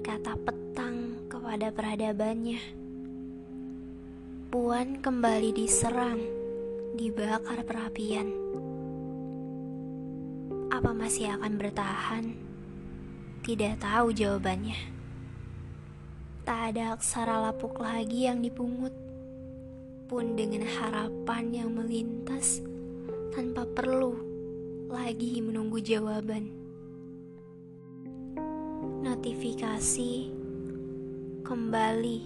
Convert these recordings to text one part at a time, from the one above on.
kata petang kepada peradabannya. Puan kembali diserang, dibakar perapian. Apa masih akan bertahan? Tidak tahu jawabannya. Tak ada aksara lapuk lagi yang dipungut, pun dengan harapan yang melintas tanpa perlu lagi menunggu jawaban notifikasi. Kembali.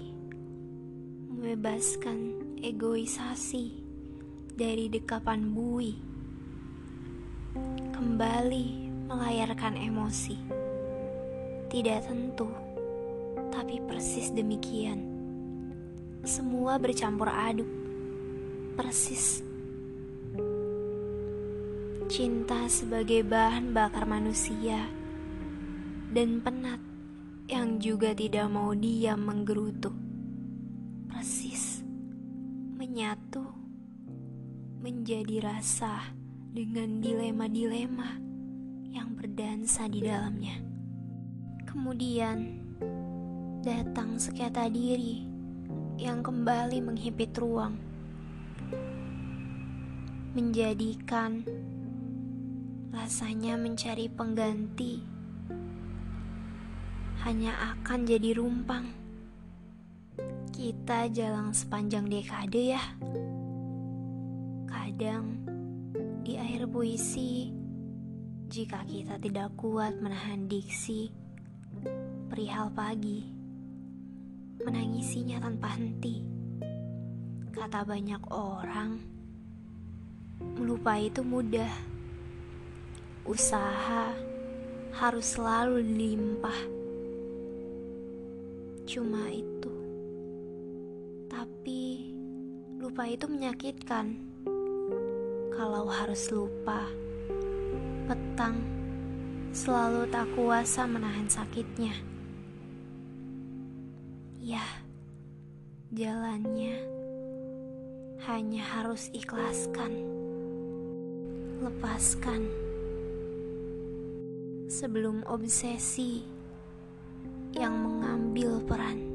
Membebaskan egoisasi dari dekapan bui. Kembali melayarkan emosi. Tidak tentu tapi persis demikian. Semua bercampur aduk. Persis. Cinta sebagai bahan bakar manusia dan penat yang juga tidak mau diam menggerutu. Persis menyatu menjadi rasa dengan dilema-dilema yang berdansa di dalamnya. Kemudian datang sekata diri yang kembali menghimpit ruang, menjadikan rasanya mencari pengganti hanya akan jadi rumpang. Kita jalan sepanjang dekade ya. Kadang di akhir puisi, jika kita tidak kuat menahan diksi, perihal pagi, menangisinya tanpa henti. Kata banyak orang, melupai itu mudah. Usaha harus selalu dilimpah Cuma itu. Tapi lupa itu menyakitkan. Kalau harus lupa, petang selalu tak kuasa menahan sakitnya. Ya, jalannya hanya harus ikhlaskan, lepaskan sebelum obsesi yang mengambil peran.